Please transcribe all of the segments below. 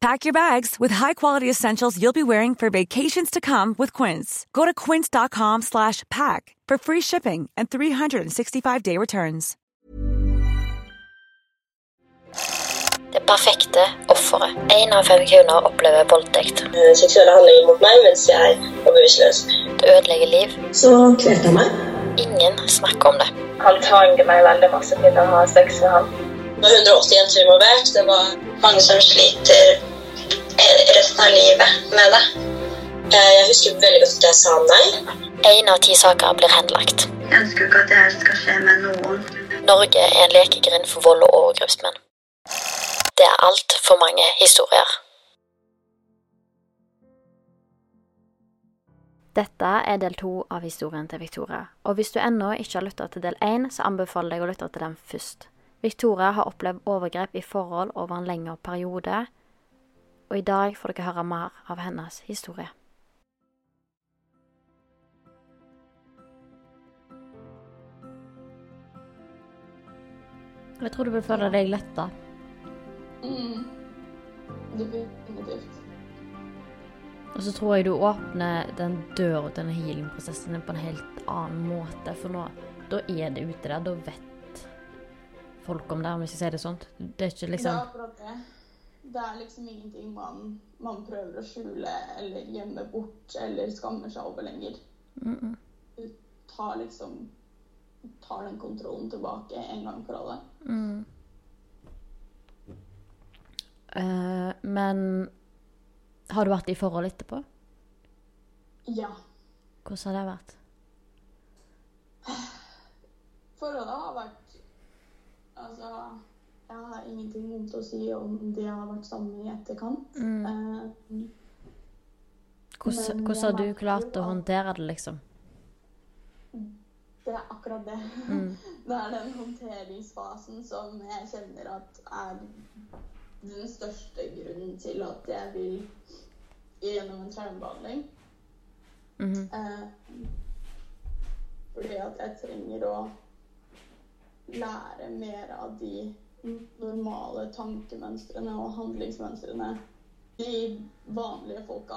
Pack your bags with high-quality essentials you'll be wearing for vacations to come with Quince. Go to quince.com slash pack for free shipping and 365-day returns. Det perfekte offeret. Én av fem kvinner opplever voldtekt. Eh, seksuelle handlinger mot meg mens jeg var bevisstløs. Det ødelegger liv. Så kvelte han meg. Ingen snakker om det. Han tvanger meg veldig masse til å ha sex med han. Det var 180 jenter involvert. Det var mange som sliter eh, resten av livet med det. Eh, Jeg husker veldig godt at jeg sa nei. Én av ti saker blir henlagt. Jeg ønsker ikke at dette skal skje med noen. Norge er en lekegrind for vold og overgrepsmenn. Det er altfor mange historier. Dette er del to av historien til Victoria, og hvis du ennå ikke har lytta til del én, så anbefaler jeg å lytte til den først. Victoria har opplevd overgrep i forhold over en lengre periode, og i dag får dere høre mer av hennes historie. Jeg tror du vil føle deg letta. Mm. Definitivt. Og så tror jeg du åpner den døra til den healing-prosessen på en helt annen måte. For nå, da er det ute der. Da vet folk om det, om jeg skal si det sånn. Det er ikke Det er liksom det. Det er liksom ingenting man, man prøver å skjule eller gjemme bort eller skammer seg over lenger. Mm-mm. Du tar liksom tar den kontrollen tilbake en gang for alle. Mm. Uh, men har du vært i forhold etterpå? Ja. Hvordan har det vært? Forholdet har vært Altså, jeg har ingenting vondt å si om det jeg har vært sammen i etterkant. Mm. Uh, Hvordan, hvordan har du klart å håndtere det, liksom? Det er akkurat det. Mm. Det er den håndteringsfasen som jeg kjenner at er den største grunnen til at jeg vil gjennom en traumebehandling. Mhm. Eh, fordi at jeg trenger å lære mer av de normale tankemønstrene og handlingsmønstrene de vanlige folka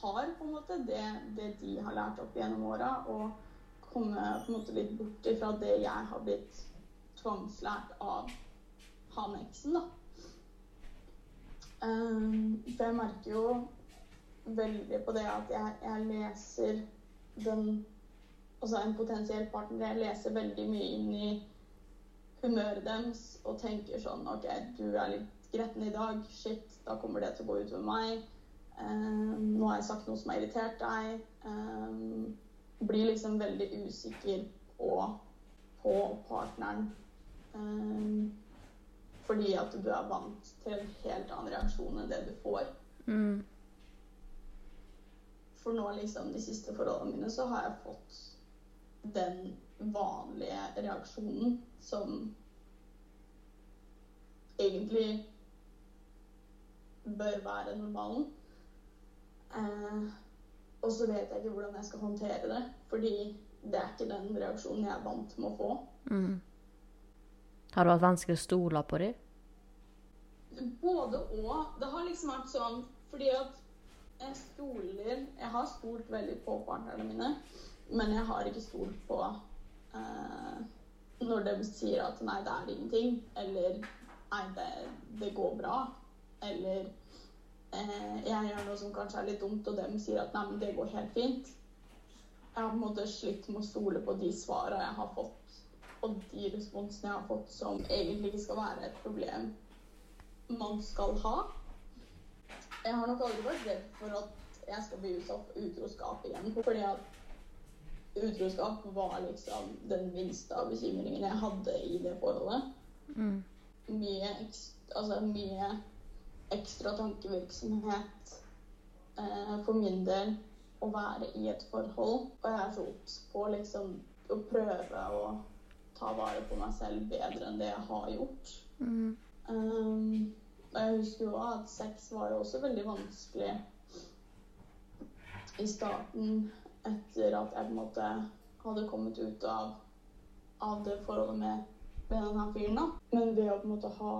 har, på en måte. Det, det de har lært opp gjennom åra. Og komme på en måte litt bort ifra det jeg har blitt tvangslært av han eksen, da. Um, for jeg merker jo veldig på det at jeg, jeg leser den Altså en potensiell partner. Jeg leser veldig mye inn i humøret deres og tenker sånn OK, du er litt gretten i dag. Shit, da kommer det til å gå utover meg. Um, nå har jeg sagt noe som har irritert deg. Um, blir liksom veldig usikker på, på partneren. Um, fordi at du er vant til en helt annen reaksjon enn det du får. Mm. For nå liksom de siste forholdene mine så har jeg fått den vanlige reaksjonen som egentlig bør være normalen. Eh, og så vet jeg ikke hvordan jeg skal håndtere det. Fordi det er ikke den reaksjonen jeg er vant med å få. Mm. Har det vært vanskelig å stole på dem? Både og. Det har liksom vært sånn fordi at jeg stoler Jeg har stolt veldig på partnerne mine, men jeg har ikke stolt på eh, når de sier at nei, det er ingenting, eller nei, det, det går bra, eller eh, jeg gjør noe som kanskje er litt dumt, og de sier at nei, men det går helt fint. Jeg har på en måte slitt med å stole på de svarene jeg har fått, og de responsene jeg har fått som egentlig ikke skal være et problem man skal ha. Jeg har nok aldri vært redd for at jeg skal bli utsatt for utroskap igjen. Fordi at utroskap var liksom den minste av bekymringene jeg hadde i det forholdet. Mm. Mye, altså mye ekstra tankevirksomhet eh, for min del å være i et forhold. Og jeg er så obs på liksom å prøve å ta vare på meg selv bedre enn det jeg har gjort. Mm. Um, og jeg husker jo at sex var jo også veldig vanskelig i starten etter at jeg på en måte hadde kommet ut av, av det forholdet med, med denne fyren. da. Men ved å på en måte ha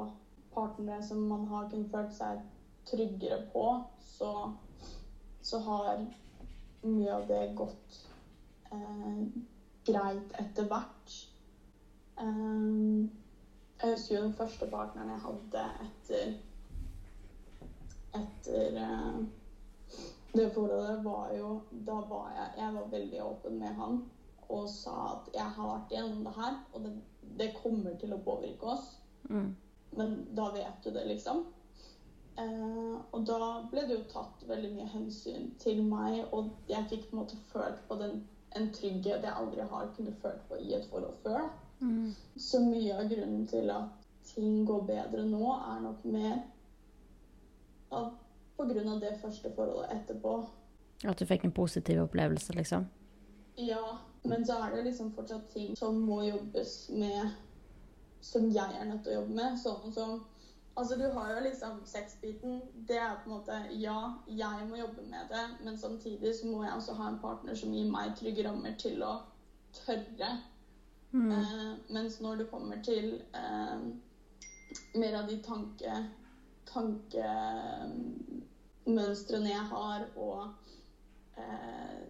partnere som man har kunnet følt seg tryggere på, så, så har mye av det gått eh, greit etter hvert. Um, jeg husker jo den første partneren jeg hadde etter etter uh, det forholdet, var jo Da var jeg Jeg var veldig åpen med han og sa at jeg har vært gjennom det her, og det, det kommer til å påvirke oss. Mm. Men da vet du det, liksom. Eh, og da ble det jo tatt veldig mye hensyn til meg, og jeg fikk på en måte følt på den, en trygghet jeg aldri har kunnet følt på i et forhold før. Mm. Så mye av grunnen til at ting går bedre nå, er nok mer at av det første forholdet etterpå. At du fikk en positiv opplevelse, liksom? Ja, men så er det liksom fortsatt ting som må jobbes med, som jeg er nødt til å jobbe med. Sånn som Altså, du har jo liksom sexbiten. Det er på en måte Ja, jeg må jobbe med det, men samtidig så må jeg også ha en partner som gir meg trygge rammer til å tørre Mm. Eh, mens når det kommer til eh, mer av de tanke tankemønstrene jeg har, og eh,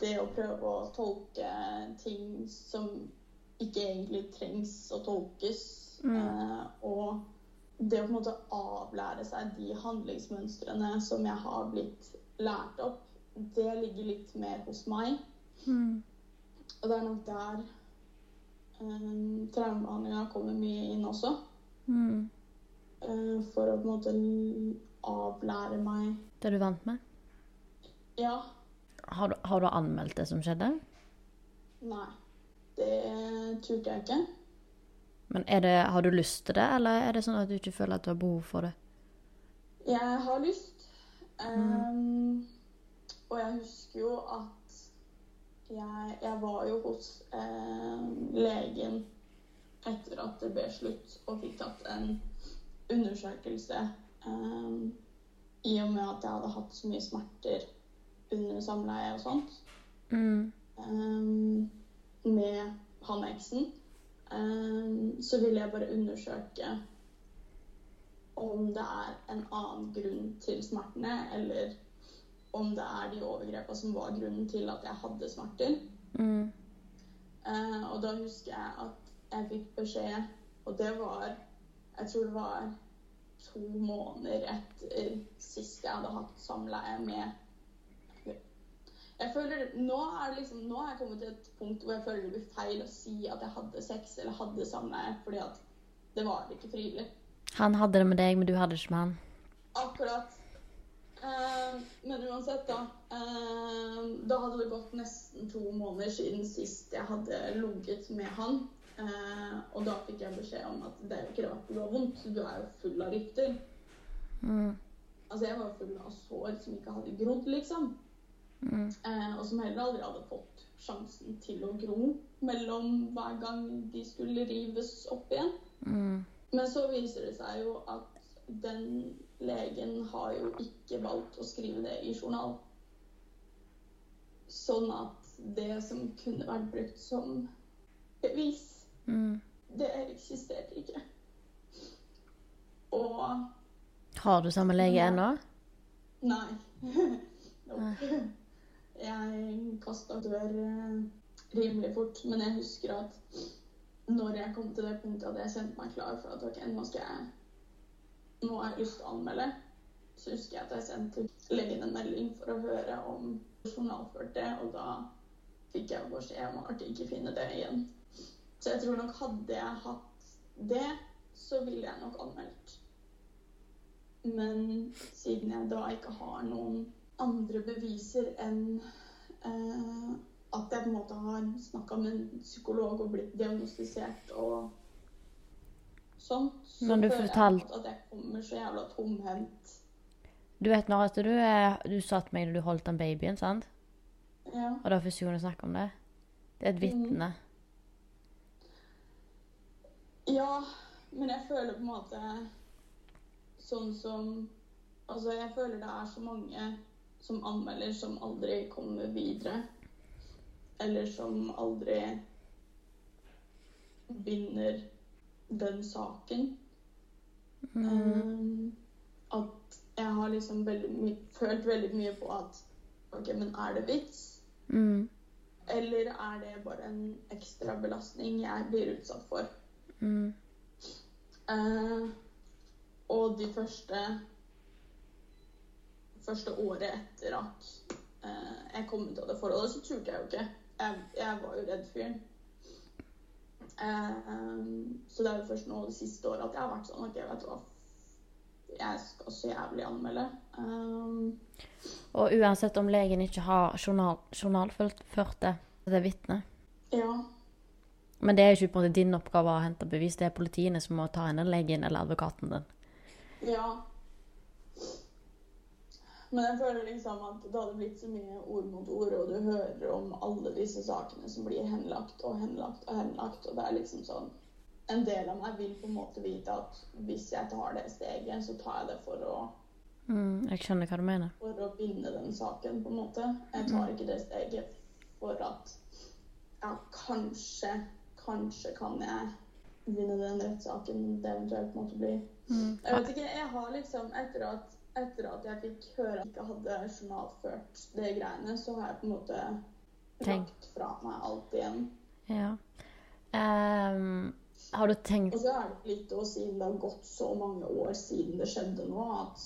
det å prøve å tolke ting som ikke egentlig trengs å tolkes, Mm. eh, og det å på en måte avlære seg de handlingsmønstrene som jeg har blitt lært opp, det ligger litt mer hos meg. Mm. Og det er nok der um, traumebehandlinga kommer mye inn også. Mm. Eh, for å på en måte avlære meg Det du vant med? Ja, Har du, har du anmeldt det som skjedde? nei. Det turte jeg ikke. Men er det, Har du lyst til det, eller er det sånn at du ikke føler at du har behov for det? Jeg har lyst. Um, og jeg husker jo at jeg, jeg var jo hos eh, legen etter at det ble slutt, og fikk tatt en undersøkelse um, i og med at jeg hadde hatt så mye smerter under samleie og sånt. Mm. um, med han eksen, um, så ville jeg bare undersøke om det er en annen grunn til smertene, eller om det er de overgrepene som var grunnen til at jeg hadde smerter. Mm. Uh, og da husker jeg at jeg fikk beskjed, og det var Jeg tror det var to måneder etter sist jeg hadde hatt samleie med jeg føler, nå, er det liksom, nå er jeg kommet til et punkt hvor jeg føler det blir feil å si at jeg hadde sex eller hadde samleie, fordi at det var ikke frivillig. Han hadde det med deg, men du hadde det ikke med han. Akkurat. Eh, men uansett, da. Eh, da hadde det gått nesten to måneder siden sist jeg hadde ligget med han. Eh, og da fikk jeg beskjed om at det er jo ikke rart du har vondt, du er jo full av rykter. Mm. Altså, jeg var full av sår som ikke hadde grodd, liksom. Mm. Eh, og som heller aldri hadde fått sjansen til å gro mellom hver gang de skulle rives opp igjen. Mm. Men så viser det seg jo at den legen har jo ikke valgt å skrive det i journal. Sånn at det som kunne vært brukt som bevis, Mm. det eksisterte ikke. Og Har du samme lege Ja. ennå? Nei. Nei. Jeg kasta dør eh, rimelig fort, men jeg husker at når jeg kom til det punktet at jeg kjente meg klar for at ok, nå skal jeg Nå har jeg lyst til å anmelde, så husker jeg at jeg sendte legen en melding for å høre om journalført det, og da fikk jeg beskjed om at jeg ikke finne det igjen. Så jeg tror nok hadde jeg hatt det, så ville jeg nok anmeldt. Men siden jeg da ikke har noen andre beviser enn eh, at jeg på en måte har snakka med en psykolog og blitt diagnostisert og sånn, så føler fortalt... jeg at jeg kommer så jævla tomhendt. Du vet når at du, er, du satt meg da du holdt den babyen, sant? Ja. Og da fikk første snakke om det. Det er et Mm. Ja, men jeg føler på en måte sånn som Altså, jeg føler det er så mange som anmelder, som aldri kommer videre. Eller som aldri vinner den saken. Um, at jeg har liksom veldig følt veldig mye på at OK, men er det vits? Mm. Eller er det bare en ekstra belastning jeg blir utsatt for? Mm. Eh, og de første første året etter at eh, jeg kom ut av det forholdet, så turte jeg jo ikke. Jeg, jeg var jo redd fyren. Eh, så det er jo først nå det siste året at jeg har vært sånn OK, vet du hva. Jeg skal så jævlig anmelde. Eh, Og uansett om legen ikke har journal, journalført det, det er vitne. ja. Men det er jo ikke på en måte din oppgave å hente bevis. Det er politiene som må ta henne, legen eller advokaten din. Ja. Men jeg føler liksom at det hadde blitt så mye ord mot ord, og du hører om alle disse sakene som blir henlagt og henlagt og henlagt, og det er liksom sånn En del av meg vil på en måte vite at hvis jeg tar det steget, så tar jeg det for å, Mm, jeg skjønner hva du mener. for å vinne den saken, på en måte. Jeg tar ikke det steget for at ja, kanskje, kanskje kan jeg vinne den rettssaken det eventuelt måtte bli. Jeg vet ikke, jeg har liksom Etter at, etter at jeg fikk høre at jeg ikke hadde journalført det greiene, så har jeg på en måte lagt fra meg alt igjen. Ja. Um, har du tenkt Og så er det litt å si, det har gått så mange år siden det skjedde nå, at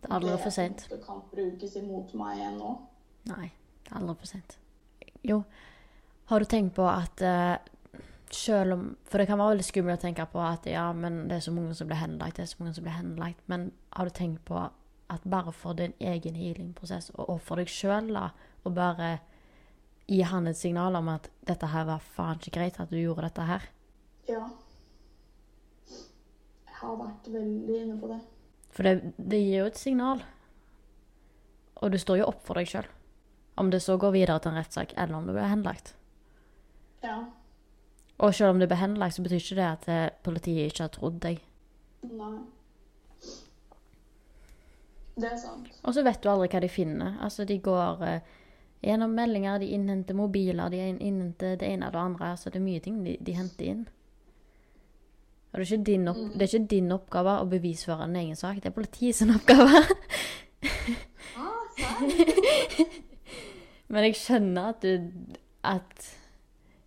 Det er aldri for sent. Det kan brukes imot meg igjen nå. Nei, det er aldri for sent. Jo, har du tenkt på at eh, selv om For det kan være veldig skummelt å tenke på at ja, men det er så mange som blir henlagt, det er så mange som blir henlagt. Men har du tenkt på at bare for din egen healingprosess, og, og for deg sjøl, da, og bare gi han et signal om at dette her var faen ikke greit at du gjorde dette her? Ja. Jeg har vært veldig inne på det. For det, det gir jo et signal. Og du står jo opp for deg sjøl. Om det så går videre til en rettssak, eller om du blir henlagt. Ja. Og selv om du ble henlagt, så betyr ikke det at eh, politiet ikke har trodd deg. Nei. Det er sant. Og så vet du aldri hva de finner. Altså, de går eh, gjennom meldinger, de innhenter mobiler, de innhenter det ene og det andre. Altså, det er mye ting de, de henter inn. Og det er, opp, det er ikke din oppgave å bevisføre en egen sak, det er politiet sin oppgave. Ah. Men jeg skjønner at du At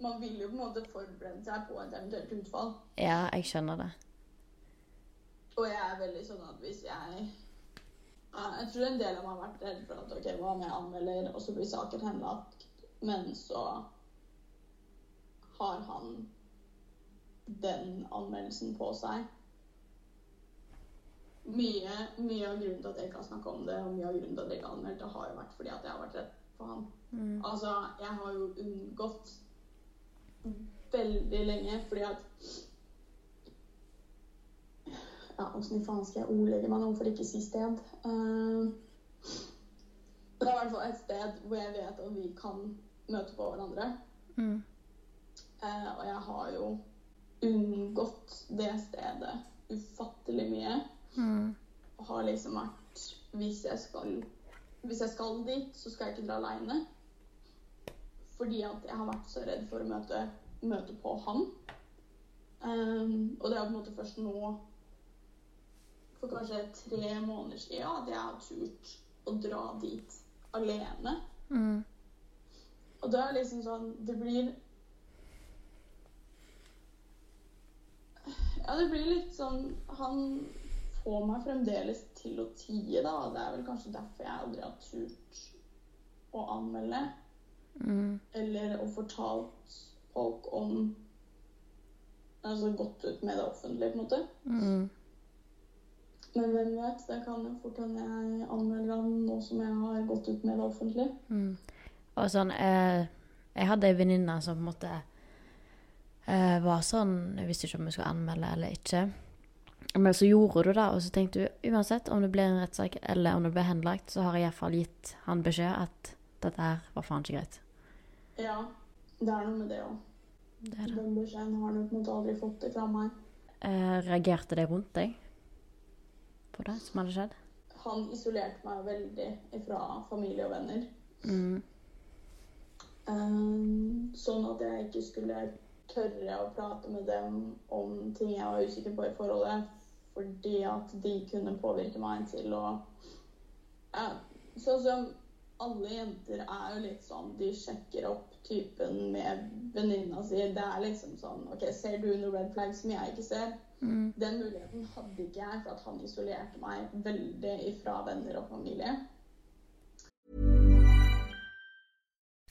Man vil jo på en måte forberede seg på et eventuelt utfall. Ja, jeg skjønner det. Og jeg er veldig sånn at hvis jeg Jeg tror en del av meg har vært redd for at ok, hva om jeg anmelder, og så blir saken henlagt, men så har han den anmeldelsen på seg. Mye, mye av grunnen til at jeg ikke har snakka om det, og mye av grunnen til at jeg ikke har anmeldt det, har jo vært fordi at jeg har vært redd for han. Altså, jeg har jo unngått veldig lenge fordi at ja, Åssen i faen skal jeg ordlegge meg nå for ikke si sted? Uh, det er i hvert fall et sted hvor jeg vet at vi kan møte på hverandre. Mm. Uh, og jeg har jo unngått det stedet ufattelig mye. Mm. Og har liksom vært Hvis jeg skal, hvis jeg skal dit, så skal jeg ikke dra aleine. Fordi at jeg har vært så redd for å møte, møte på han. Um, og det er på en måte først nå, for kanskje tre måneder siden, at jeg har turt å dra dit alene. Mm. Og da er det liksom sånn Det blir Ja, det blir litt sånn Han får meg fremdeles til å tie, da. Det er vel kanskje derfor jeg aldri har turt å anmelde. Mm. Eller å fortalt folk om Altså gått ut med det offentlige, på en måte. Mm. Men hvem vet? Det kan jo fort hende jeg anmelder han nå som jeg har gått ut med det offentlige. Mm. Og sånn eh, Jeg hadde ei venninne som på en måte eh, var sånn Jeg visste ikke om jeg skulle anmelde eller ikke. Men så gjorde du det, og så tenkte du uansett om det blir en rettssak eller om det blir henlagt, så har jeg iallfall gitt han beskjed at dette her var faen ikke greit. Ja, det er noe med det òg. Det det. Den beskjeden har en måte aldri fått det fra meg. Eh, reagerte de rundt deg på det som hadde skjedd? Han isolerte meg veldig fra familie og venner. Mm. Um, sånn at jeg ikke skulle tørre å prate med dem om ting jeg var usikker på i forholdet. Fordi at de kunne påvirke meg til å ja, Sånn som alle jenter er jo litt sånn De sjekker opp typen med venninna si. Det er liksom sånn OK, ser du noen red flag som jeg ikke ser? Mm. Den muligheten hadde ikke jeg, for at han isolerte meg veldig ifra venner og familie.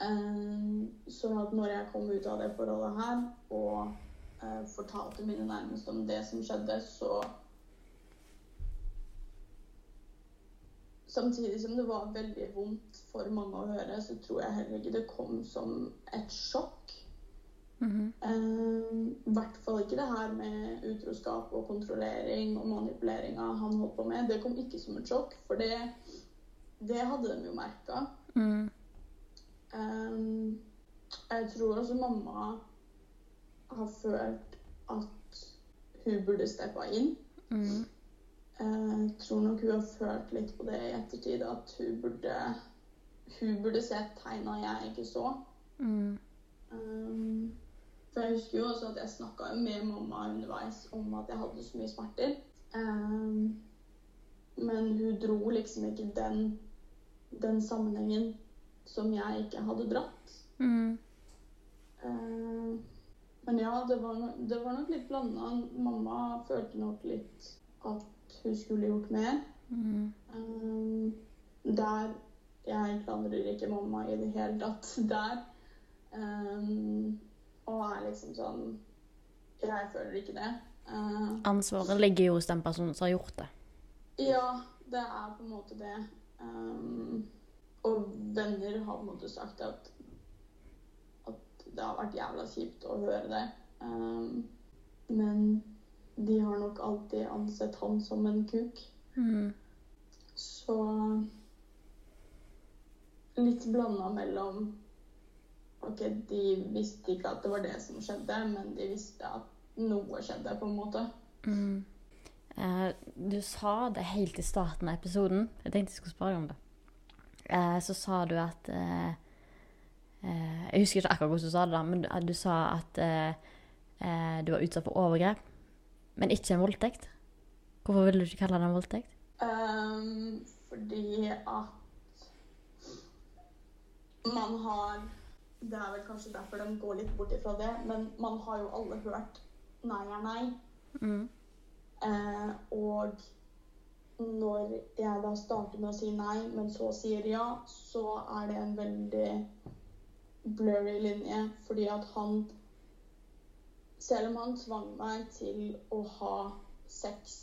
Sånn at når jeg kom ut av det forholdet her og eh, fortalte mine nærmeste om det som skjedde, så Samtidig som det var veldig vondt for mange å høre, så tror jeg heller ikke det kom som et sjokk. Mhm. Um, I hvert fall ikke det her med utroskap og kontrollering og manipuleringa han holdt på med. Det kom ikke som et sjokk, for det, det hadde de jo merka. Mm. Um, jeg tror også mamma har følt at hun burde steppa inn. Mm. Jeg tror nok hun har følt litt på det i ettertid, at hun burde, hun burde sett tegna jeg ikke så. Mm. Um, for jeg husker jo også at jeg snakka med mamma underveis om at jeg hadde så mye smerter. Um, men hun dro liksom ikke den, den sammenhengen som jeg ikke hadde dratt. Mm. Eh, men ja, det var, no det var nok litt blanda. Mamma følte nok litt at hun skulle gjort mer. Mm. Eh, der Jeg klandrer ikke mamma i det hele tatt der. Eh, og er liksom sånn Jeg føler ikke det. Eh, Ansvaret ligger jo hos den personen som har gjort det. ja, det er på en måte det. Um, og venner har på en måte sagt at, at det har vært jævla kjipt å høre det. Um, men de har nok alltid ansett han som en kuk. Mm. Så litt blanda mellom OK, de visste ikke at det var det som skjedde, men de visste at noe skjedde, på en måte. Mm. Uh, du sa det helt i starten av episoden. Jeg tenkte jeg skulle spørre om det. Eh, så sa du at eh, eh, Jeg husker ikke akkurat hvordan du sa det, da, men du, sa at eh, du var utsatt for overgrep, men ikke en voldtekt. Hvorfor ville du ikke kalle det en voldtekt? Um, fordi at man har Det er vel kanskje derfor de går litt bort ifra det, men man har jo alle hørt nei er nei. Mm. Uh, og når jeg da starter med å si nei, men så sier ja, så er det en veldig blurry linje, fordi at han Selv om han tvang meg til å ha sex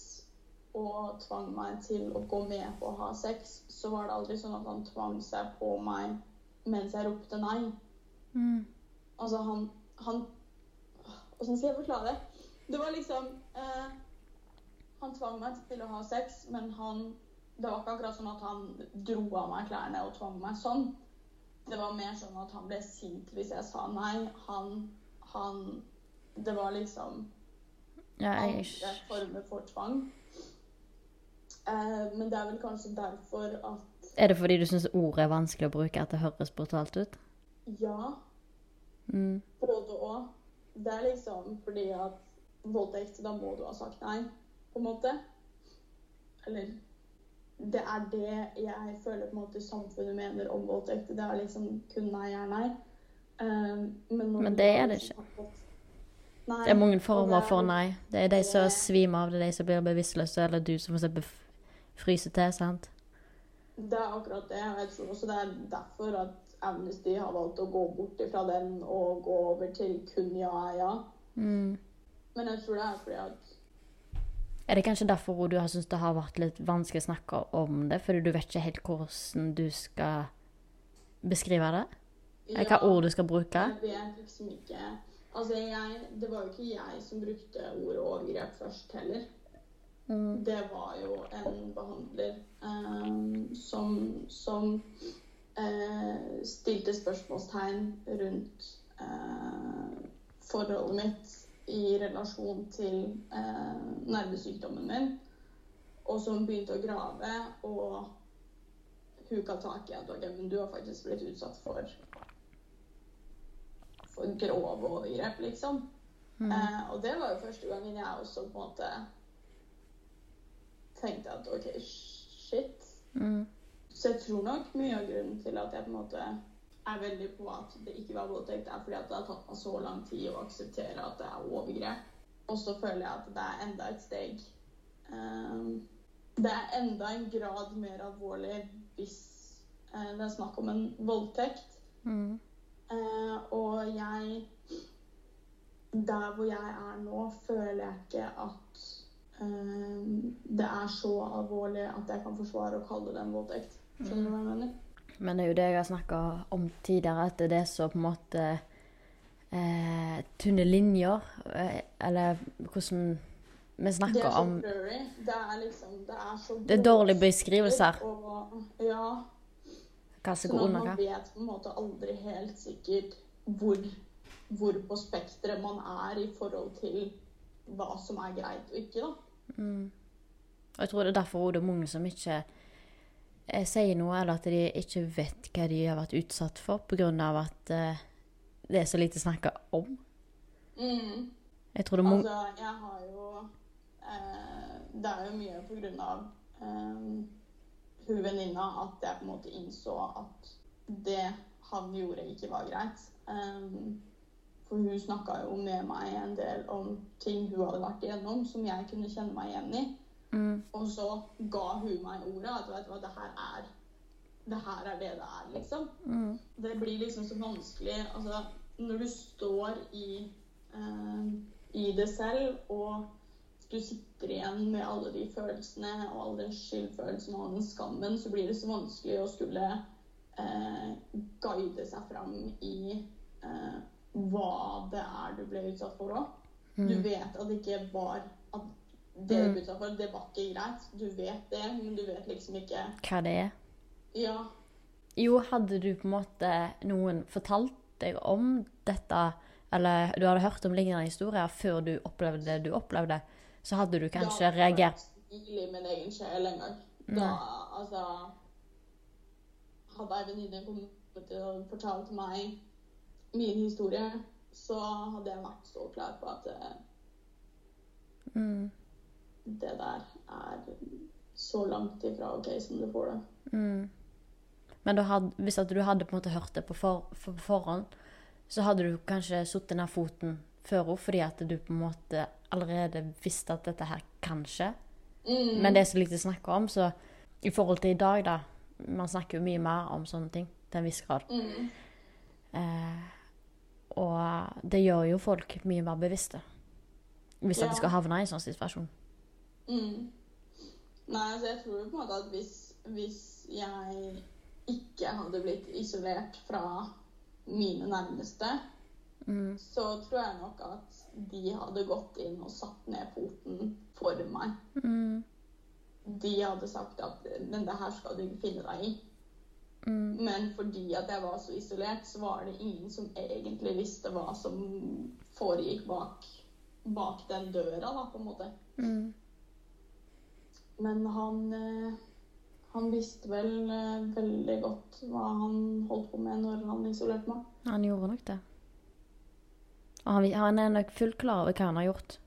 og tvang meg til å gå med på å ha sex, så var det aldri sånn at han tvang seg på meg mens jeg ropte nei. Mm. Altså, han, han Hvordan skal jeg forklare det? Det var liksom eh, Han tvang meg til å ha sex, men han Det var ikke akkurat sånn at han dro av meg klærne og tvang meg sånn. Det var mer sånn at han ble sint hvis jeg sa nei. Han, han Det var liksom Ja, jeg andre former for tvang. Eh, men det er vel kanskje derfor at Er det fordi du syns ordet er vanskelig å bruke, at det høres brutalt ut? ja, Mm. både og. Det er liksom fordi at voldtekt, da må du ha sagt nei, på en måte. Eller Det er det jeg føler på en måte samfunnet mener om voldtekt. Det er liksom kun nei er nei. Eh, men, Men det er det ikke. Nei, Det er mange former er- for nei. Det er de som svimer av, det er de som blir bevisstløse, eller du som for eksempel f- fryser til, sant? Det er akkurat det. Jeg tror også det er derfor at Amnesty har valgt å gå bort fra den og gå over til kun ja er ja. Mm. Men jeg tror det er fordi at Er det kanskje derfor du har syntes det har vært litt vanskelig å snakke om det, fordi du vet ikke helt hvordan du skal beskrive det? Eller hva ord du skal bruke? Jeg vet liksom ikke Altså, jeg Det var jo ikke jeg som brukte ordet overgrep først heller. Mm. Det var jo en behandler um, som, som uh, stilte spørsmålstegn rundt uh, forholdet mitt i relasjon til eh, nervesykdommen min. Og som begynte å grave og huka tak i at ok, men du har faktisk blitt utsatt for for grove overgrep, liksom. Mm. Eh, og det var jo første gangen jeg også på en måte tenkte at OK, shit. Mm. Så jeg tror nok mye av grunnen til at jeg på en måte er veldig på at det ikke var voldtekt, er fordi at det har tatt meg så lang tid å akseptere at det er overgrep. Og så føler jeg at det er enda et steg eh, Det er enda en grad mer alvorlig hvis eh, det er snakk om en voldtekt. Mm. Eh, og jeg Der hvor jeg er nå, føler jeg ikke at eh, det er så alvorlig at jeg kan forsvare å kalle det en voldtekt. Skjønner du hva jeg mener? Men det er jo det jeg har snakka om tidligere, at det er så på en måte eh, tynne linjer. Eh, eller hvordan vi Det snakker er så om blurry. Det er liksom Det er så Det er dårlige beskrivelser. Og, ja. hva som går under hva. man vet på en måte aldri helt sikkert hvor, hvor på spekteret man er i forhold til hva som er greit og ikke, da. Mm. Og jeg tror det er derfor det er mange som ikke sier noe, eller at de ikke vet hva de har vært utsatt for, pga. at eh, det er så lite snakka om. Mm. Jeg tror det er Altså, jeg har jo eh, Det er jo mye på grunn av eh, hun venninna at jeg på en måte innså at det han gjorde, ikke var greit. Um, for hun snakka jo med meg en del om ting hun hadde vært igjennom, som jeg kunne kjenne meg igjen i. mm, Og så ga hun meg ordet at vet du hva, det her er det her er det det er, liksom. mm, Det blir liksom så vanskelig Altså, når du står i, eh, i det selv, og du sitter igjen med alle de følelsene og all den skyldfølelsen og all den skammen, så blir det så vanskelig å skulle eh, guide seg fram i eh, hva det er du ble utsatt for òg. Du mm, vet at det ikke var at det ble utsatt det var ikke greit. Du vet det, men du vet liksom ikke hva det er. Ja. Jo, hadde du på en måte noen fortalt deg om dette, eller du hadde hørt om lignende historier før du opplevde det du opplevde, så hadde du kanskje da reagert i min egen sjel en gang. Da, altså Hadde ei venninne kommet og fortalt meg min historie, så hadde jeg vært så klar på at eh, mm, det der er så langt ifra OK som du får det. mm. Men da had, hvis du hadde på en måte hørt det på, for, for, på forhånd, så hadde du kanskje satt ned foten før henne fordi at du på en måte allerede visste at dette her kan skje. Mm. Men det er så lite å snakke om, så i forhold til i dag, da Man snakker jo mye mer om sånne ting til en viss grad. Mm. Eh, og det gjør jo folk mye mer bevisste. Hvis at de skal havne i en sånn situasjon. Mm. Nei, altså jeg tror jo på en måte at hvis, hvis jeg ikke hadde blitt isolert fra mine nærmeste, Mm. så tror jeg nok at de hadde gått inn og satt ned foten for meg. Mm. De hadde sagt at 'men det her skal du ikke finne deg i'. Mm. Men fordi at jeg var så isolert, så var det ingen som egentlig visste hva som foregikk bak, bak den døra, da, på en måte. Men han, eh, han visste vel eh, veldig godt hva han holdt på med når han isolerte meg. Han gjorde nok det. Og han, han er nok fullt klar over hva han har gjort.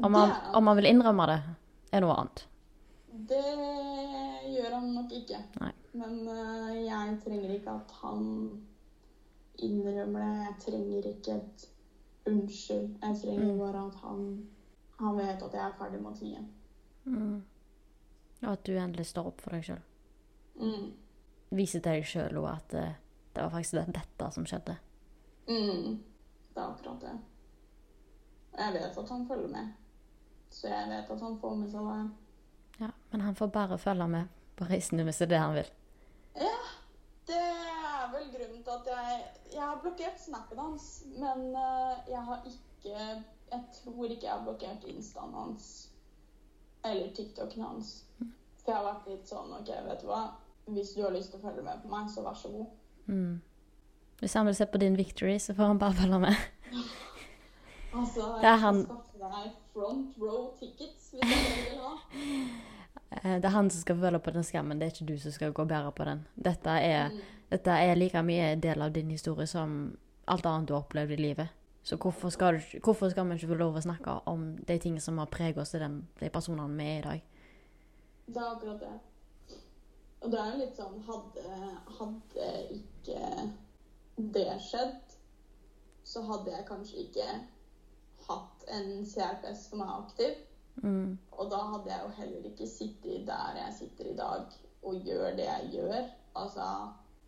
Om han, Det om han vil innrømme det, er noe annet. Det gjør han nok ikke. Nei. Men eh, jeg trenger ikke at han innrømmer det. Jeg trenger ikke et unnskyld. Jeg trenger Mm. bare at han, han vet at jeg er ferdig med tiden. Mm. Og at du endelig står opp for deg sjøl. Mm. Viser til deg sjøl òg at eh, det var faktisk det, dette som skjedde. Mm. Det er akkurat det. Jeg vet at han følger med. Så jeg vet at han får med seg hva Ja, Men han får bare følge med på reisen din hvis det er det han vil. Ja, det er vel grunnen til at jeg Jeg har blokkert snappen hans, men eh, jeg har ikke Jeg tror ikke jeg har blokkert instaen hans. Eller TikToken hans. For jeg har vært litt sånn OK, vet du hva. Hvis du har lyst til å følge med på meg, så vær så god. Mm. Hvis han vil se på din victory, så får han bare følge med. Altså, Det er jeg han- skal skaffe deg front row tickets hvis du vil ha. Eh, Det er han som skal føle på den skammen, det er ikke du som skal gå og bære på den. Dette er, dette er like mye del av din historie som alt annet du har opplevd i livet. Så hvorfor skal, du, hvorfor skal vi ikke få lov å snakke om de tingene som har preget oss til den, de personene vi er i dag? Det er akkurat det. Og det er litt sånn Hadde, hadde ikke det skjedd, så hadde jeg kanskje ikke hatt en CRPS som er aktiv. Mm. Og da hadde jeg jo heller ikke sittet der jeg sitter i dag og gjør det jeg gjør. Altså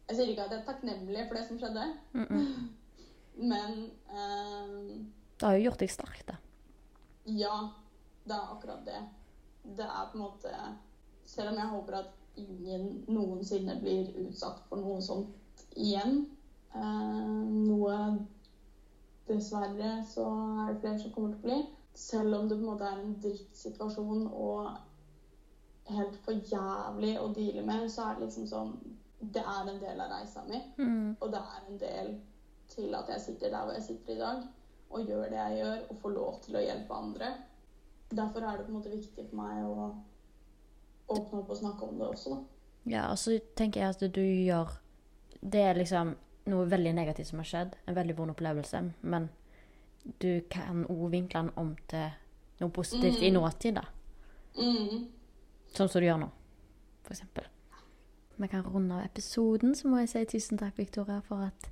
Jeg sier ikke at jeg er takknemlig for det som skjedde, Mm -mm. Men eh, Det har jo gjort deg sterk, det. Ja, det er akkurat det. Det er på en måte Selv om jeg håper at ingen noensinne blir utsatt for noe sånt igjen, eh, noe Dessverre så er det flere som kommer til å bli. Selv om det på en måte er en drittsituasjon og helt for jævlig å deale med, så er det liksom sånn Det er en del av reisa mi. Mm. Og det er en del til at jeg sitter der hvor jeg sitter i dag, og gjør det jeg gjør, og får lov til å hjelpe andre. Derfor er det på en måte viktig for meg å åpne opp og snakke om det også, da. Ja, og så tenker jeg at du gjør Det er liksom noe veldig negativt som har skjedd, en veldig vond opplevelse, men du kan òg vinkle den om til noe positivt i Mm. nåtid, da. Mm. Sånn som du gjør nå, for eksempel. Vi kan runde av episoden, så må jeg si tusen takk, Victoria, for at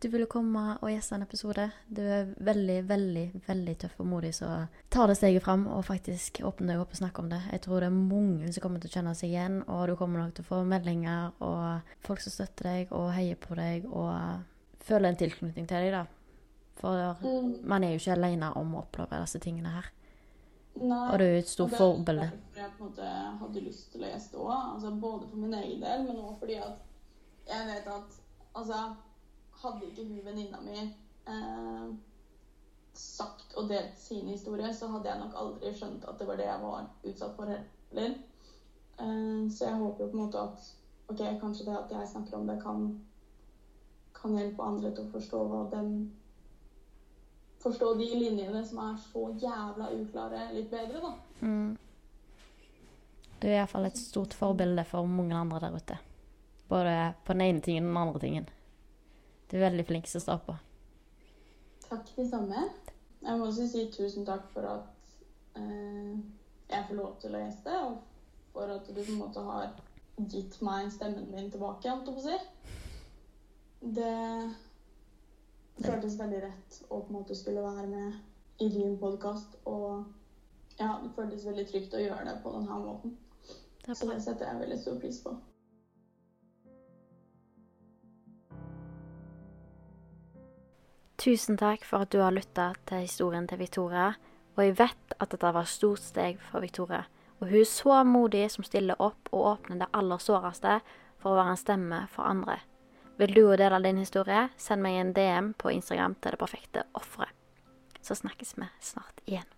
du ville komme og gjeste en episode. Du er veldig, veldig, veldig tøff og modig, så tar det steget fram og faktisk åpner deg opp og snakker om det. Jeg tror det er mange som kommer til å kjenne seg igjen, og du kommer nok til å få meldinger og folk som støtter deg og heier på deg og føler en tilknytning til deg, da. For Mm. man er jo ikke alene om å oppleve disse tingene her. Nei. Og du er jo et stort forbilde. det er derfor jeg på en måte hadde lyst til å gjeste òg. Altså, både for min egen del, men òg fordi at jeg vet at altså, Hadde ikke hun venninna mi eh, sagt og delt sin historie, så hadde jeg nok aldri skjønt at det var det jeg var utsatt for heller. Eh, så jeg håper jo på en måte at ok, kanskje det at jeg snakker om det, kan, kan hjelpe andre til å forstå hva dem Forstå de linjene som er så jævla uklare, litt bedre, da. Mm. Du er iallfall et stort forbilde for mange andre der ute. Både på den ene tingen og den andre tingen. Du er veldig flink til å stå på. Takk det samme. Jeg må også si tusen takk for at eh, jeg får lov til å gjeste, og for at du på en måte har gitt meg stemmen min tilbake, holdt jeg på å si. Det føltes veldig rett å på en måte skulle være med i din podkast. Og ja, det føltes veldig trygt å gjøre det på denne måten. Så det setter jeg veldig stor pris på. Tusen takk for at du har lytta til historien til Victoria. Og jeg vet at dette var et stort steg for Victoria. Og hun er så modig som stiller opp og åpner det aller såreste for å være en stemme for andre. Vil du dele din historie, send meg en DM på Instagram til Det perfekte offeret. Så snakkes vi snart igjen.